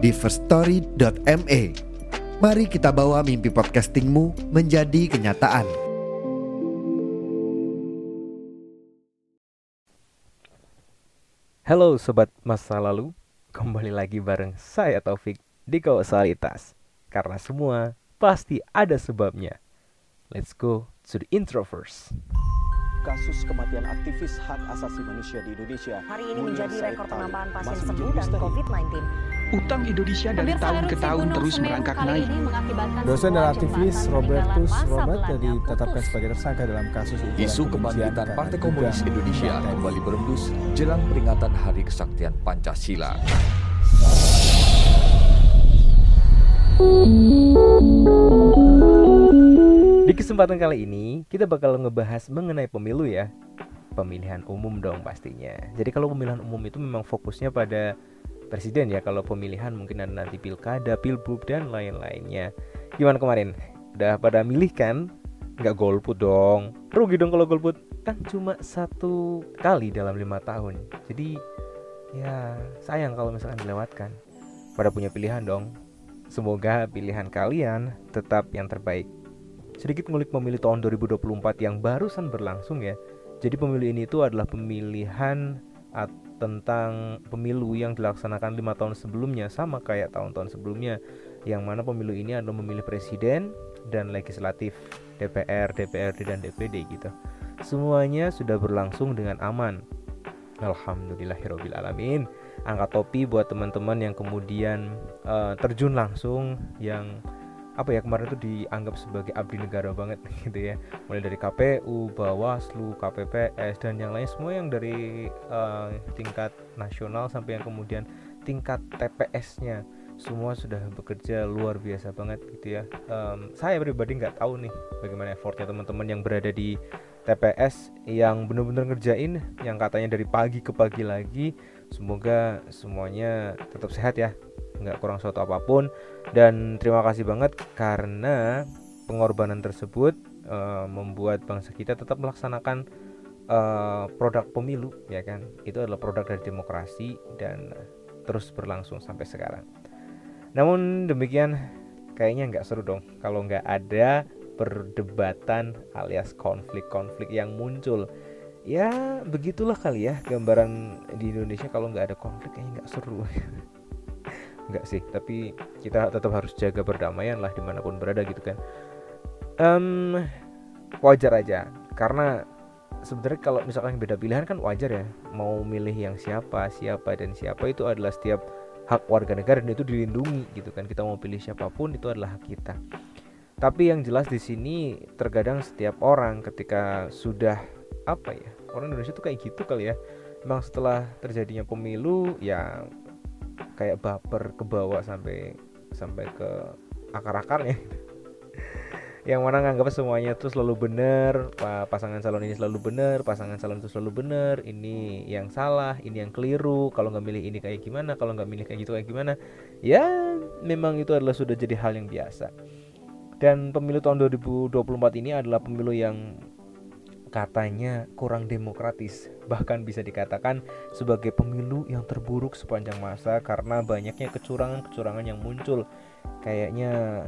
di firststory.me. Mari kita bawa mimpi podcastingmu menjadi kenyataan. Halo sobat masa lalu, kembali lagi bareng saya Taufik di Kausalitas. Karena semua pasti ada sebabnya. Let's go to the intro first. kasus kematian aktivis hak asasi manusia di Indonesia. Hari ini menjadi rekor penambahan pasien sembuh dan misteri. COVID-19. Utang Indonesia dari Pemirsa, tahun ke tahun Gunung terus Semeru merangkak naik. Dosen dan aktivis Robertus Robert ditetapkan sebagai tersangka dalam kasus Isu kebangkitan Partai Komunis Indonesia kembali berembus jelang peringatan Hari Kesaktian Pancasila. Di kesempatan kali ini kita bakal ngebahas mengenai pemilu ya. Pemilihan umum dong pastinya. Jadi kalau pemilihan umum itu memang fokusnya pada presiden ya. Kalau pemilihan mungkin ada nanti pilkada, pilbub dan lain-lainnya. Gimana kemarin? Udah pada milih kan? Nggak golput dong. Rugi dong kalau golput. Kan cuma satu kali dalam lima tahun. Jadi ya sayang kalau misalkan dilewatkan. Pada punya pilihan dong. Semoga pilihan kalian tetap yang terbaik. Sedikit ngulik pemilu tahun 2024 yang barusan berlangsung ya. Jadi pemilu ini itu adalah pemilihan at- tentang pemilu yang dilaksanakan lima tahun sebelumnya sama kayak tahun-tahun sebelumnya. Yang mana pemilu ini adalah memilih presiden dan legislatif, DPR, DPRD dan DPD gitu. Semuanya sudah berlangsung dengan aman. Alhamdulillahirobbil alamin. Angkat topi buat teman-teman yang kemudian eh, terjun langsung yang apa ya kemarin itu dianggap sebagai abdi negara banget gitu ya mulai dari KPU, Bawaslu, KPPS dan yang lain semua yang dari eh, tingkat nasional sampai yang kemudian tingkat TPS-nya semua sudah bekerja luar biasa banget gitu ya. Em, saya pribadi nggak tahu nih bagaimana effortnya teman-teman yang berada di TPS yang benar-benar ngerjain yang katanya dari pagi ke pagi lagi. Semoga semuanya tetap sehat ya, nggak kurang suatu apa pun. Dan terima kasih banget karena pengorbanan tersebut eh, membuat bangsa kita tetap melaksanakan eh, produk pemilu ya kan? Itu adalah produk dari demokrasi dan terus berlangsung sampai sekarang. Namun demikian kayaknya nggak seru dong kalau nggak ada perdebatan alias konflik-konflik yang muncul. Ya begitulah kali ya gambaran di Indonesia. Kalau nggak ada konflik kayaknya nggak seru nggak sih tapi kita tetap harus jaga perdamaian lah di mana pun berada gitu kan. Em, wajar aja karena sebenarnya kalau misalkan beda pilihan kan wajar ya mau milih yang siapa siapa dan siapa itu adalah setiap hak warga negara dan itu dilindungi gitu kan. Kita mau pilih siapa pun itu adalah hak kita. Tapi yang jelas di sini terkadang setiap orang ketika sudah apa ya orang Indonesia tuh kayak gitu kali ya. Memang setelah terjadinya pemilu ya kayak baper ke bawah sampai sampai ke akar-akarnya yang mana nganggap semuanya tuh selalu benar pa- pasangan calon ini selalu benar pasangan calon itu selalu benar ini yang salah ini yang keliru kalau nggak milih ini kayak gimana kalau nggak milih kayak gitu kayak gimana. Ya memang itu adalah sudah jadi hal yang biasa. Dan pemilu tahun 2024 ini adalah pemilu yang katanya kurang demokratis. Bahkan bisa dikatakan sebagai pemilu yang terburuk sepanjang masa karena banyaknya kecurangan-kecurangan yang muncul. Kayaknya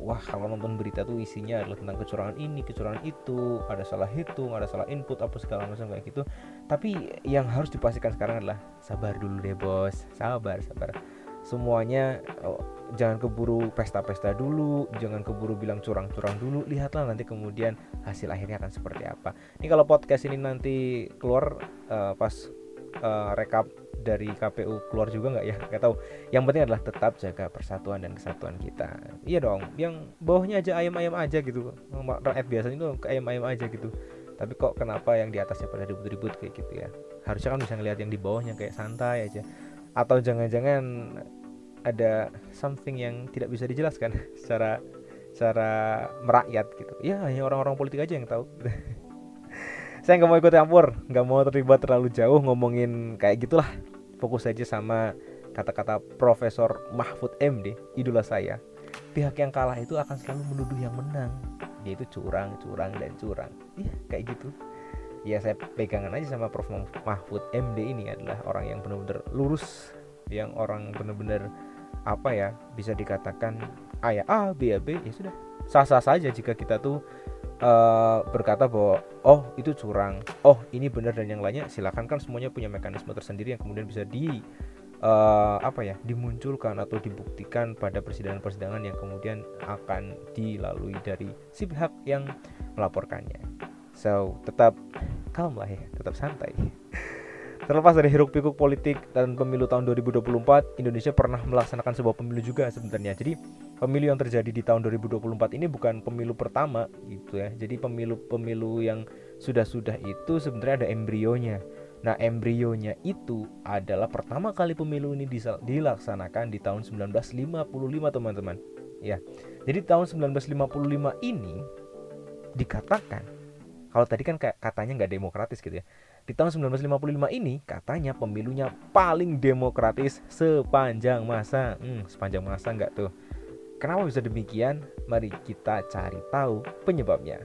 wah kalau nonton berita tuh isinya adalah tentang kecurangan ini kecurangan itu ada salah hitung ada salah input apa segala macam kayak gitu. Tapi yang harus dipastikan sekarang adalah sabar dulu deh bos. Sabar sabar semuanya oh, jangan keburu pesta-pesta dulu jangan keburu bilang curang-curang dulu lihatlah nanti kemudian hasil akhirnya akan seperti apa. Ini kalau podcast ini nanti keluar eh, pas eh, rekap dari KPU keluar juga nggak ya? Nggak tahu. Yang penting adalah tetap jaga persatuan dan kesatuan kita. Iya dong yang bawahnya aja ayam-ayam aja gitu. Rakyat biasanya itu ayam-ayam aja gitu. Tapi kok kenapa yang di atasnya pada ribut-ribut kayak gitu ya? Harusnya kan bisa ngelihat yang di bawahnya kayak santai aja atau jangan-jangan ada something yang tidak bisa dijelaskan secara secara merakyat gitu. Ya hanya orang-orang politik aja yang tahu. Saya nggak mau ikut campur nggak mau terlibat terlalu jauh ngomongin kayak gitulah. Fokus aja sama kata-kata Profesor Mahfud MD idola saya. Pihak yang kalah itu akan selalu menuduh yang menang. Yaitu curang curang dan curang. Iya kayak gitu ya saya pegangan aja sama Prof. Mahfud MD ini adalah orang yang benar-benar lurus yang orang benar-benar apa ya bisa dikatakan A ya A B ya B ya sudah. Sah-sah saja jika kita tuh uh, berkata bahwa oh itu curang. Oh ini benar dan yang lainnya. Silakan kan semuanya punya mekanisme tersendiri yang kemudian bisa di uh, apa ya dimunculkan atau dibuktikan pada persidangan-persidangan yang kemudian akan dilalui dari si pihak yang melaporkannya so tetap calm lah ya tetap santai Terlepas dari hiruk pikuk politik dan pemilu tahun 2024, Indonesia pernah melaksanakan sebuah pemilu juga sebenarnya. Jadi pemilu yang terjadi di tahun 2024 ini bukan pemilu pertama gitu ya. Jadi pemilu-pemilu yang sudah-sudah itu sebenarnya ada embrionya. Nah, embrionya itu adalah pertama kali pemilu ini dilaksanakan di tahun 1955, teman-teman. Ya. Jadi tahun 1955 ini dikatakan kalau tadi kan katanya nggak demokratis gitu ya. Di tahun 1955 ini katanya pemilunya paling demokratis sepanjang masa. Hmm, sepanjang masa nggak tuh? Kenapa bisa demikian? Mari kita cari tahu penyebabnya.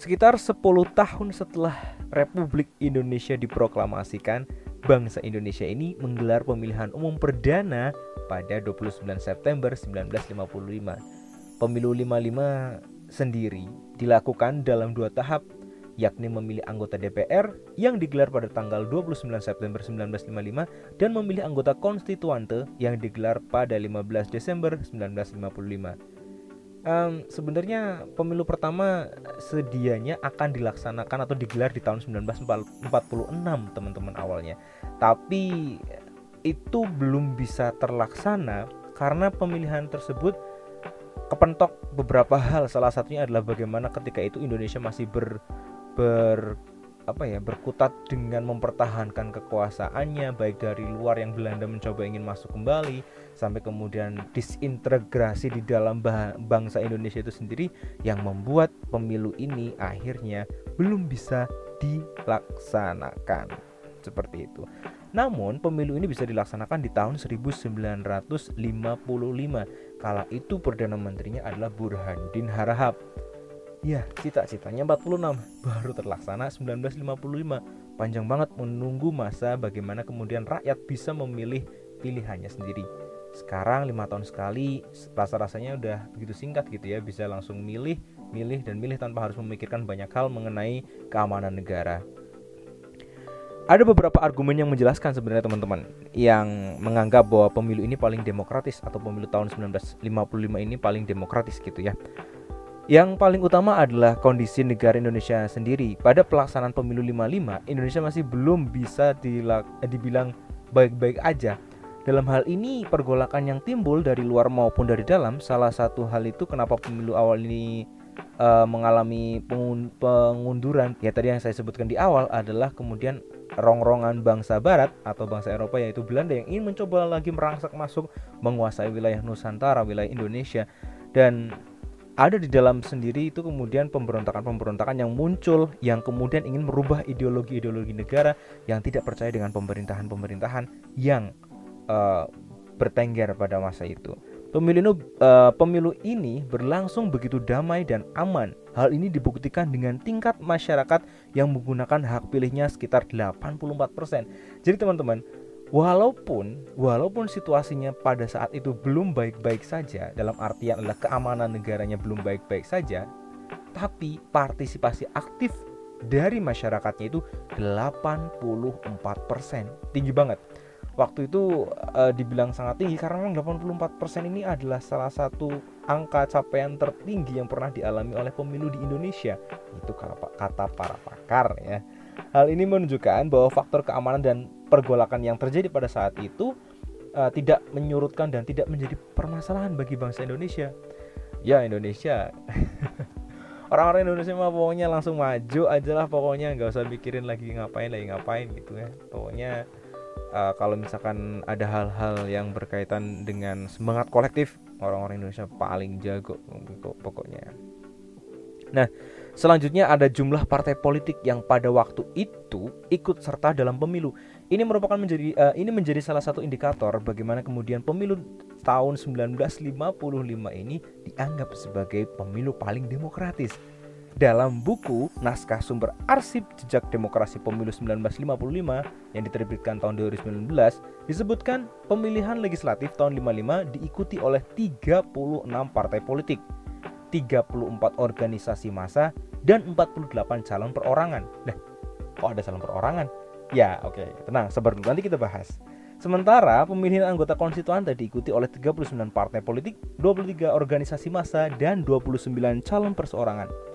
Sekitar 10 tahun setelah Republik Indonesia diproklamasikan bangsa Indonesia ini menggelar pemilihan umum perdana pada 29 September 1955 pemilu 55 sendiri dilakukan dalam dua tahap yakni memilih anggota DPR yang digelar pada tanggal 29 September 1955 dan memilih anggota konstituante yang digelar pada 15 Desember 1955. Um, sebenarnya pemilu pertama sedianya akan dilaksanakan atau digelar di tahun 1946 teman-teman awalnya. Tapi itu belum bisa terlaksana karena pemilihan tersebut kepentok beberapa hal salah satunya adalah bagaimana ketika itu Indonesia masih ber ber apa ya berkutat dengan mempertahankan kekuasaannya baik dari luar yang Belanda mencoba ingin masuk kembali sampai kemudian disintegrasi di dalam bangsa Indonesia itu sendiri yang membuat pemilu ini akhirnya belum bisa dilaksanakan seperti itu. Namun pemilu ini bisa dilaksanakan di tahun 1955 Kala itu Perdana Menterinya adalah Burhanuddin Harahap. Ya, cita-citanya 46 baru terlaksana 1955. Panjang banget menunggu masa bagaimana kemudian rakyat bisa memilih pilihannya sendiri. Sekarang lima tahun sekali, rasa-rasanya udah begitu singkat gitu ya, bisa langsung milih, milih dan milih tanpa harus memikirkan banyak hal mengenai keamanan negara ada beberapa argumen yang menjelaskan sebenarnya teman-teman yang menganggap bahwa pemilu ini paling demokratis atau pemilu tahun 1955 ini paling demokratis gitu ya. Yang paling utama adalah kondisi negara Indonesia sendiri. Pada pelaksanaan pemilu 55, Indonesia masih belum bisa dibilang baik-baik aja. Dalam hal ini, pergolakan yang timbul dari luar maupun dari dalam, salah satu hal itu kenapa pemilu awal ini uh, mengalami pengunduran ya tadi yang saya sebutkan di awal adalah kemudian rongrongan bangsa barat atau bangsa Eropa yaitu Belanda yang ingin mencoba lagi merangsak masuk menguasai wilayah Nusantara, wilayah Indonesia dan ada di dalam sendiri itu kemudian pemberontakan-pemberontakan yang muncul yang kemudian ingin merubah ideologi-ideologi negara yang tidak percaya dengan pemerintahan-pemerintahan yang uh, bertengger pada masa itu. Pemilu, uh, pemilu ini berlangsung begitu damai dan aman. Hal ini dibuktikan dengan tingkat masyarakat yang menggunakan hak pilihnya sekitar 84%. Jadi teman-teman, walaupun walaupun situasinya pada saat itu belum baik-baik saja dalam artian adalah keamanan negaranya belum baik-baik saja, tapi partisipasi aktif dari masyarakatnya itu 84%. Tinggi banget waktu itu uh, dibilang sangat tinggi karena memang 84% ini adalah salah satu angka capaian tertinggi yang pernah dialami oleh pemilu di Indonesia. Itu kata para pakar ya. Hal ini menunjukkan bahwa faktor keamanan dan pergolakan yang terjadi pada saat itu uh, tidak menyurutkan dan tidak menjadi permasalahan bagi bangsa Indonesia. Ya Indonesia. Orang-orang Indonesia mah pokoknya langsung maju aja lah pokoknya nggak usah mikirin lagi ngapain lagi ngapain gitu ya. Pokoknya uh, kalau misalkan ada hal-hal yang berkaitan dengan semangat kolektif orang-orang Indonesia paling jago pokoknya. Nah, selanjutnya ada jumlah partai politik yang pada waktu itu ikut serta dalam pemilu. Ini merupakan menjadi uh, ini menjadi salah satu indikator bagaimana kemudian pemilu tahun 1955 ini dianggap sebagai pemilu paling demokratis. Dalam buku Naskah Sumber Arsip Jejak Demokrasi Pemilu 1955 yang diterbitkan tahun 2019 disebutkan pemilihan legislatif tahun 55 diikuti oleh 36 partai politik, 34 organisasi massa dan 48 calon perorangan. Nah, kok ada calon perorangan? Ya, oke, okay. tenang, sabar dulu nanti kita bahas. Sementara pemilihan anggota konstituan tadi diikuti oleh 39 partai politik, 23 organisasi massa dan 29 calon perseorangan.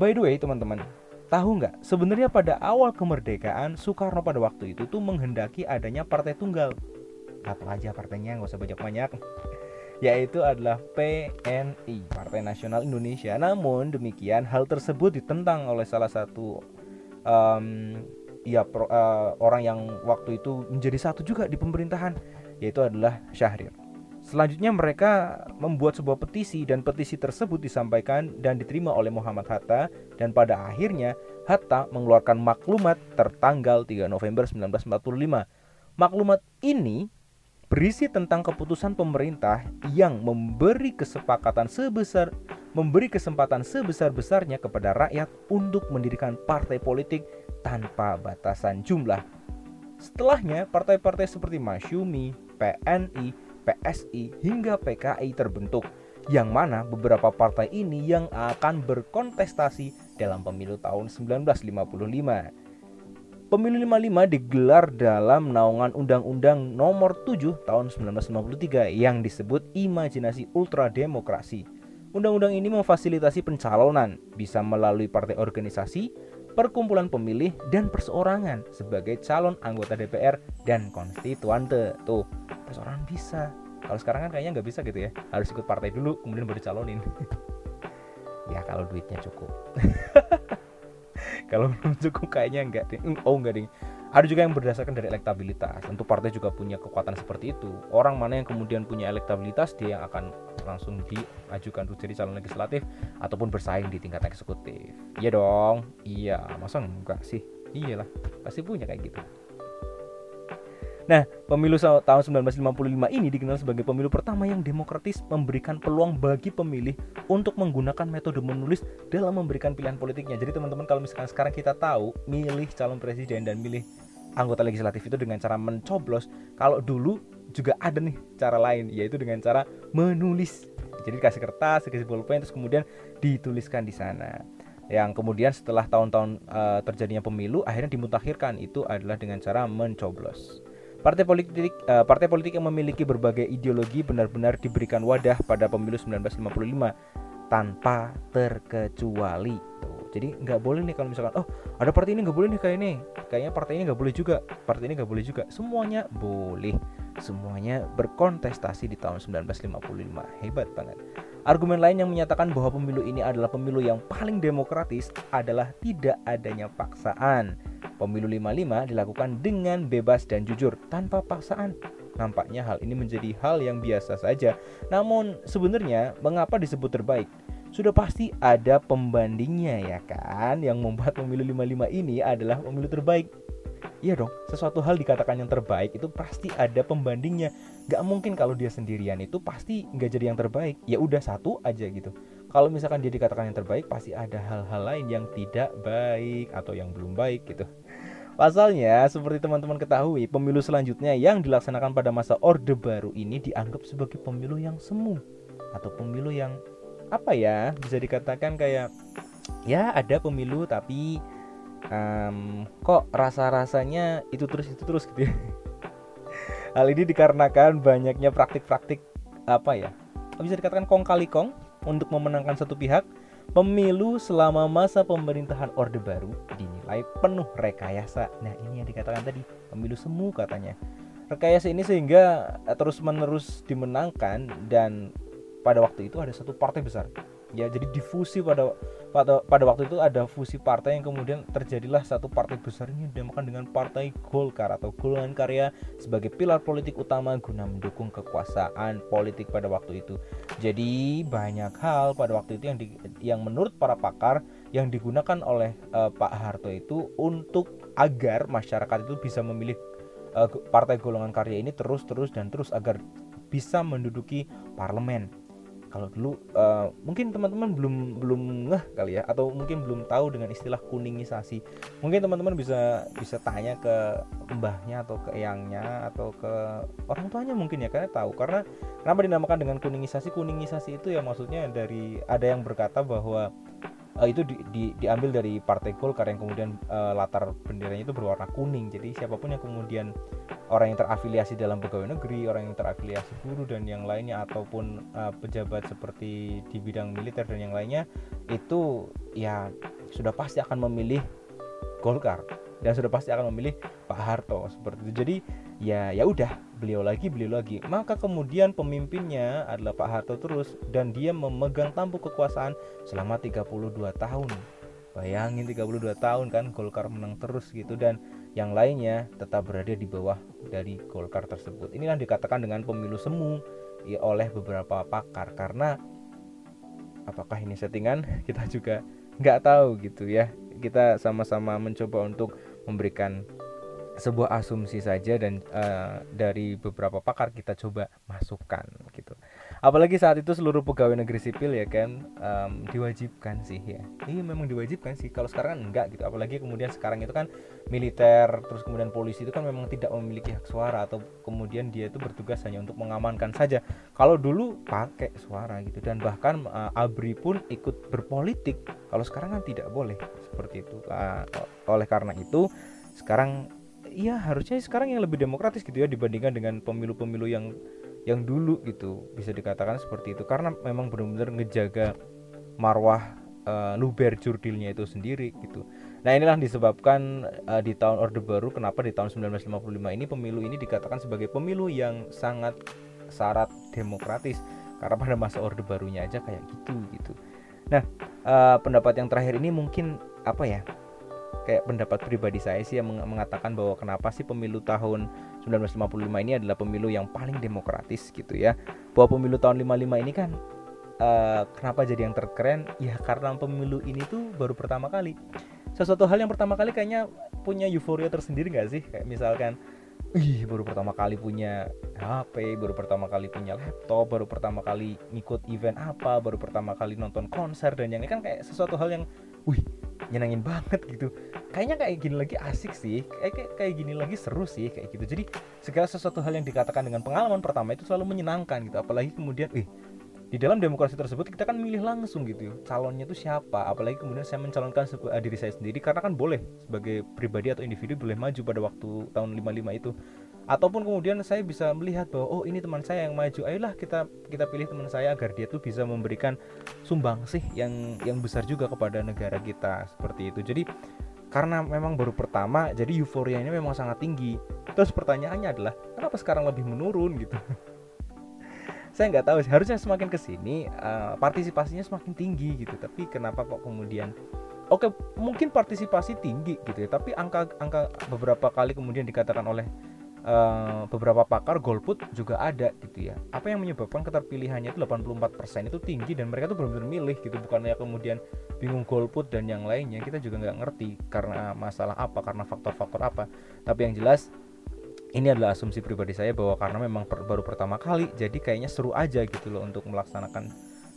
By the way teman-teman, tahu nggak sebenarnya pada awal kemerdekaan Soekarno pada waktu itu tuh menghendaki adanya partai tunggal. Apa aja partainya nggak usah banyak-banyak. Yaitu adalah PNI, Partai Nasional Indonesia. Namun demikian hal tersebut ditentang oleh salah satu um, ya pro, uh, orang yang waktu itu menjadi satu juga di pemerintahan, yaitu adalah Syahrir. Selanjutnya mereka membuat sebuah petisi dan petisi tersebut disampaikan dan diterima oleh Muhammad Hatta dan pada akhirnya Hatta mengeluarkan maklumat tertanggal 3 November 1945. Maklumat ini berisi tentang keputusan pemerintah yang memberi kesepakatan sebesar memberi kesempatan sebesar-besarnya kepada rakyat untuk mendirikan partai politik tanpa batasan jumlah. Setelahnya, partai-partai seperti Masyumi, PNI, PSI hingga PKI terbentuk yang mana beberapa partai ini yang akan berkontestasi dalam pemilu tahun 1955. Pemilu 55 digelar dalam naungan Undang-Undang Nomor 7 Tahun 1953 yang disebut Imajinasi Ultra Demokrasi. Undang-undang ini memfasilitasi pencalonan bisa melalui partai organisasi, perkumpulan pemilih, dan perseorangan sebagai calon anggota DPR dan konstituante. Tuh, perseorangan bisa. Kalau sekarang kan kayaknya nggak bisa gitu ya. Harus ikut partai dulu, kemudian baru calonin. ya kalau duitnya cukup. kalau belum cukup kayaknya enggak deh. Oh enggak deh. Ada juga yang berdasarkan dari elektabilitas. Tentu partai juga punya kekuatan seperti itu. Orang mana yang kemudian punya elektabilitas dia yang akan langsung diajukan untuk jadi calon legislatif ataupun bersaing di tingkat eksekutif. Iya dong. Iya, masa enggak sih? Iyalah, pasti punya kayak gitu. Nah, pemilu tahun 1955 ini dikenal sebagai pemilu pertama yang demokratis memberikan peluang bagi pemilih untuk menggunakan metode menulis dalam memberikan pilihan politiknya. Jadi teman-teman kalau misalkan sekarang kita tahu milih calon presiden dan milih anggota legislatif itu dengan cara mencoblos, kalau dulu juga ada nih cara lain yaitu dengan cara menulis. Jadi kasih kertas, kasih pulpen terus kemudian dituliskan di sana yang kemudian setelah tahun-tahun uh, terjadinya pemilu akhirnya dimutakhirkan itu adalah dengan cara mencoblos. Partai politik uh, partai politik yang memiliki berbagai ideologi benar-benar diberikan wadah pada pemilu 1955 tanpa terkecuali. Jadi nggak boleh nih kalau misalkan oh ada partai ini nggak boleh nih kayak ini, kayaknya partai ini nggak boleh juga, partai ini nggak boleh juga. Semuanya boleh, semuanya berkontestasi di tahun 1955. Hebat banget. Argumen lain yang menyatakan bahwa pemilu ini adalah pemilu yang paling demokratis adalah tidak adanya paksaan. Pemilu 55 dilakukan dengan bebas dan jujur tanpa paksaan. Nampaknya hal ini menjadi hal yang biasa saja. Namun sebenarnya mengapa disebut terbaik? Sudah pasti ada pembandingnya ya kan Yang membuat pemilu 55 ini adalah pemilu terbaik Iya dong, sesuatu hal dikatakan yang terbaik itu pasti ada pembandingnya. Gak mungkin kalau dia sendirian itu pasti nggak jadi yang terbaik. Ya udah satu aja gitu. Kalau misalkan dia dikatakan yang terbaik, pasti ada hal-hal lain yang tidak baik atau yang belum baik gitu. Pasalnya, seperti teman-teman ketahui, pemilu selanjutnya yang dilaksanakan pada masa Orde Baru ini dianggap sebagai pemilu yang semu atau pemilu yang apa ya bisa dikatakan kayak ya ada pemilu tapi um, kok rasa-rasanya itu terus itu terus gitu ya. Hal ini dikarenakan banyaknya praktik-praktik apa ya? Bisa dikatakan kong kali kong untuk memenangkan satu pihak. Pemilu selama masa pemerintahan Orde Baru dinilai penuh rekayasa. Nah, ini yang dikatakan tadi, pemilu semu katanya. Rekayasa ini sehingga terus-menerus dimenangkan dan pada waktu itu ada satu partai besar. Ya, jadi difusi pada pada pada waktu itu ada fusi partai yang kemudian terjadilah satu partai besar ini dinamakan dengan Partai Golkar atau Golongan Karya sebagai pilar politik utama guna mendukung kekuasaan politik pada waktu itu. Jadi banyak hal pada waktu itu yang di, yang menurut para pakar yang digunakan oleh uh, Pak Harto itu untuk agar masyarakat itu bisa memilih uh, Partai Golongan Karya ini terus terus dan terus agar bisa menduduki parlemen kalau dulu uh, mungkin teman-teman belum belum ngeh kali ya atau mungkin belum tahu dengan istilah kuningisasi. Mungkin teman-teman bisa bisa tanya ke mbahnya atau ke eyangnya atau ke orang tuanya mungkin ya karena tahu. Karena kenapa dinamakan dengan kuningisasi? Kuningisasi itu ya maksudnya dari ada yang berkata bahwa uh, itu di, di, diambil dari partai Golkar yang kemudian uh, latar benderanya itu berwarna kuning. Jadi siapa pun yang kemudian orang yang terafiliasi dalam pegawai negeri orang yang terafiliasi guru dan yang lainnya ataupun uh, pejabat seperti di bidang militer dan yang lainnya itu ya sudah pasti akan memilih Golkar dan sudah pasti akan memilih Pak Harto seperti itu. Jadi ya ya udah beliau lagi beliau lagi. Maka kemudian pemimpinnya adalah Pak Harto terus dan dia memegang tampuk kekuasaan selama 32 tahun. Bayangin 32 tahun kan Golkar menang terus gitu dan yang lainnya tetap berada di bawah dari Golkar tersebut. Inilah dikatakan dengan pemilu semu ya, oleh beberapa pakar. Karena apakah ini settingan? Kita juga nggak tahu gitu ya. Kita sama-sama mencoba untuk memberikan sebuah asumsi saja dan uh, dari beberapa pakar kita coba masukkan gitu. Apalagi saat itu seluruh pegawai negeri sipil ya kan um, diwajibkan sih ya. Iya memang diwajibkan sih. Kalau sekarang enggak gitu. Apalagi kemudian sekarang itu kan militer terus kemudian polisi itu kan memang tidak memiliki hak suara atau kemudian dia itu bertugas hanya untuk mengamankan saja. Kalau dulu pakai suara gitu dan bahkan uh, ABRI pun ikut berpolitik. Kalau sekarang kan tidak boleh seperti itu. Uh, oleh karena itu sekarang iya harusnya sekarang yang lebih demokratis gitu ya dibandingkan dengan pemilu-pemilu yang yang dulu gitu bisa dikatakan seperti itu karena memang benar-benar ngejaga marwah uh, luber jurdilnya itu sendiri gitu. Nah inilah disebabkan uh, di tahun Orde Baru kenapa di tahun 1955 ini pemilu ini dikatakan sebagai pemilu yang sangat syarat demokratis karena pada masa Orde Barunya aja kayak gitu gitu. Nah uh, pendapat yang terakhir ini mungkin apa ya kayak pendapat pribadi saya sih yang mengatakan bahwa kenapa sih pemilu tahun 1955 ini adalah pemilu yang paling demokratis gitu ya. Bahwa pemilu tahun 55 ini kan uh, kenapa jadi yang terkeren? Ya karena pemilu ini tuh baru pertama kali. Sesuatu hal yang pertama kali kayaknya punya euforia tersendiri nggak sih? Kayak misalkan Ih, baru pertama kali punya HP, baru pertama kali punya laptop, baru pertama kali ngikut event apa, baru pertama kali nonton konser dan yang ini kan kayak sesuatu hal yang, wih, nyenangin banget gitu. Kayaknya kayak gini lagi asik sih. Kayak, kayak gini lagi seru sih kayak gitu. Jadi segala sesuatu hal yang dikatakan dengan pengalaman pertama itu selalu menyenangkan gitu. Apalagi kemudian eh di dalam demokrasi tersebut kita kan milih langsung gitu. Calonnya itu siapa? Apalagi kemudian saya mencalonkan diri saya sendiri. Karena kan boleh sebagai pribadi atau individu boleh maju pada waktu tahun 55 itu ataupun kemudian saya bisa melihat bahwa oh ini teman saya yang maju ayolah kita kita pilih teman saya agar dia tuh bisa memberikan sumbang sih yang yang besar juga kepada negara kita seperti itu. Jadi karena memang baru pertama jadi euforia ini memang sangat tinggi. Terus pertanyaannya adalah kenapa sekarang lebih menurun gitu? Saya nggak tahu harusnya semakin ke sini uh, partisipasinya semakin tinggi gitu. Tapi kenapa kok kemudian oke mungkin partisipasi tinggi gitu ya. Tapi angka angka beberapa kali kemudian dikatakan oleh uh, beberapa pakar golput juga ada gitu ya. Apa yang menyebabkan keterpilihannya itu 84% itu tinggi dan mereka tuh benar-benar milih gitu bukannya kemudian bingung golput dan yang lainnya kita juga nggak ngerti karena masalah apa karena faktor-faktor apa. Tapi yang jelas ini adalah asumsi pribadi saya bahwa karena memang per, baru pertama kali jadi kayaknya seru aja gitu loh untuk melaksanakan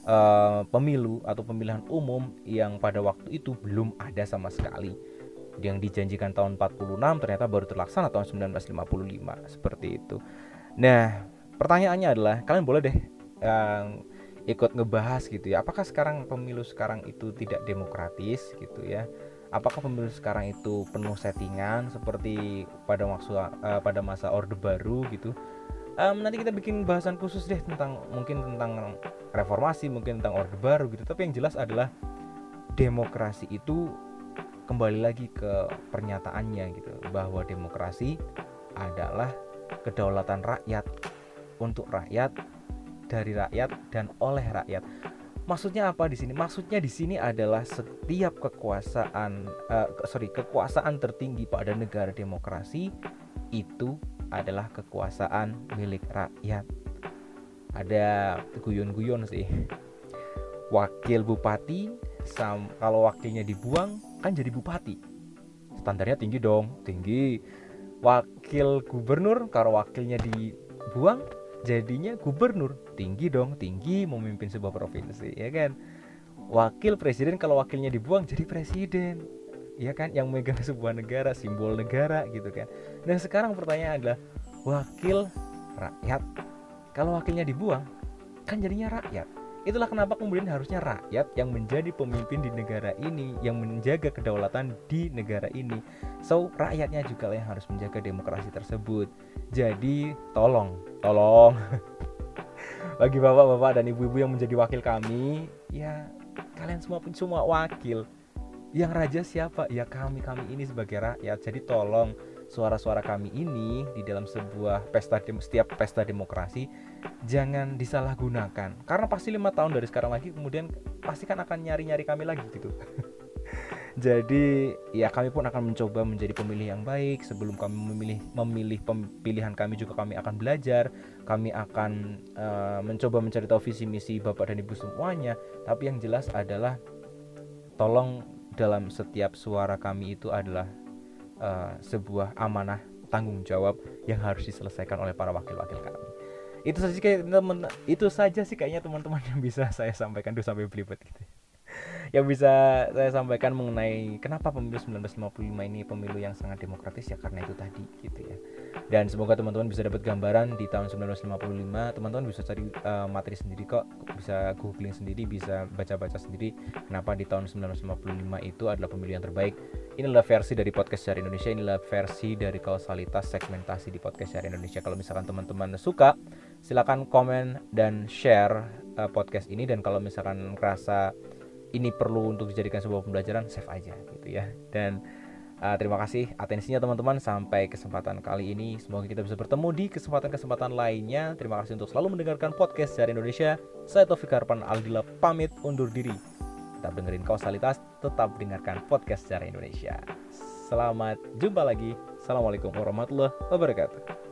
uh, pemilu atau pemilihan umum yang pada waktu itu belum ada sama sekali yang dijanjikan tahun 46 ternyata baru terlaksana tahun 1955 seperti itu. Nah, pertanyaannya adalah kalian boleh deh yang ikut ngebahas gitu ya. Apakah sekarang pemilu sekarang itu tidak demokratis gitu ya? Apakah pemilu sekarang itu penuh settingan seperti pada masa uh, pada masa Orde Baru gitu? Um, nanti kita bikin bahasan khusus deh tentang mungkin tentang reformasi, mungkin tentang Orde Baru gitu. Tapi yang jelas adalah demokrasi itu kembali lagi ke pernyataannya gitu bahwa demokrasi adalah kedaulatan rakyat untuk rakyat dari rakyat dan oleh rakyat Maksudnya apa di sini? Maksudnya di sini adalah setiap kekuasaan, uh, sorry, kekuasaan tertinggi pada negara demokrasi itu adalah kekuasaan milik rakyat. Ada guyon-guyon sih. Wakil bupati, sam, kalau wakilnya dibuang kan jadi bupati. Standarnya tinggi dong, tinggi. Wakil gubernur, kalau wakilnya dibuang jadinya gubernur. Tinggi dong tinggi memimpin sebuah provinsi ya kan? Wakil presiden kalau wakilnya dibuang jadi presiden. Ya kan? Yang megang sebuah negara simbol negara gitu kan? Dan sekarang pertanyaan adalah wakil rakyat. Kalau wakilnya dibuang kan jadinya rakyat Itulah kenapa kemudian harusnya rakyat yang menjadi pemimpin di negara ini, yang menjaga kedaulatan di negara ini. So, rakyatnya juga yang harus menjaga demokrasi tersebut. Jadi, tolong, tolong bagi bapak-bapak dan ibu-ibu yang menjadi wakil kami, ya kalian semua pun semua wakil. Yang raja siapa? Ya kami kami ini sebagai rakyat. Jadi tolong suara-suara kami ini di dalam sebuah pesta setiap pesta demokrasi jangan disalahgunakan. Karena pasti lima tahun dari sekarang lagi kemudian pasti kan akan nyari-nyari kami lagi gitu. Jadi ya kami pun akan mencoba menjadi pemilih yang baik. Sebelum kami memilih memilih pilihan kami juga kami akan belajar. Kami akan uh, mencoba mencari tahu visi misi bapak dan ibu semuanya. Tapi yang jelas adalah tolong dalam setiap suara kami itu adalah uh, sebuah amanah tanggung jawab yang harus diselesaikan oleh para wakil-wakil kami itu saja kayak teman itu saja sih kayaknya teman-teman yang bisa saya sampaikan tuh sampai belibet gitu. Yang bisa saya sampaikan mengenai kenapa pemilu 1955 ini pemilu yang sangat demokratis ya karena itu tadi gitu ya. Dan semoga teman-teman bisa dapat gambaran di tahun 1955 teman-teman bisa cari uh, materi sendiri kok bisa googling sendiri bisa baca-baca sendiri kenapa di tahun 1955 itu adalah pemilu yang terbaik. Inilah versi dari podcast Syari Indonesia inilah versi dari kausalitas segmentasi di podcast Syari Indonesia. Kalau misalkan teman-teman suka silakan komen dan share uh, podcast ini. Dan kalau misalkan merasa ini perlu untuk dijadikan sebuah pembelajaran save aja gitu ya. Dan uh, terima kasih atensinya teman-teman sampai kesempatan kali ini. Semoga kita bisa bertemu di kesempatan-kesempatan lainnya. Terima kasih untuk selalu mendengarkan podcast dari Indonesia. Saya Taufik Harpan Aldila pamit undur diri. Tetap dengerin kausalitas tetap dengarkan podcast secara Indonesia. Selamat jumpa lagi. Assalamualaikum warahmatullahi wabarakatuh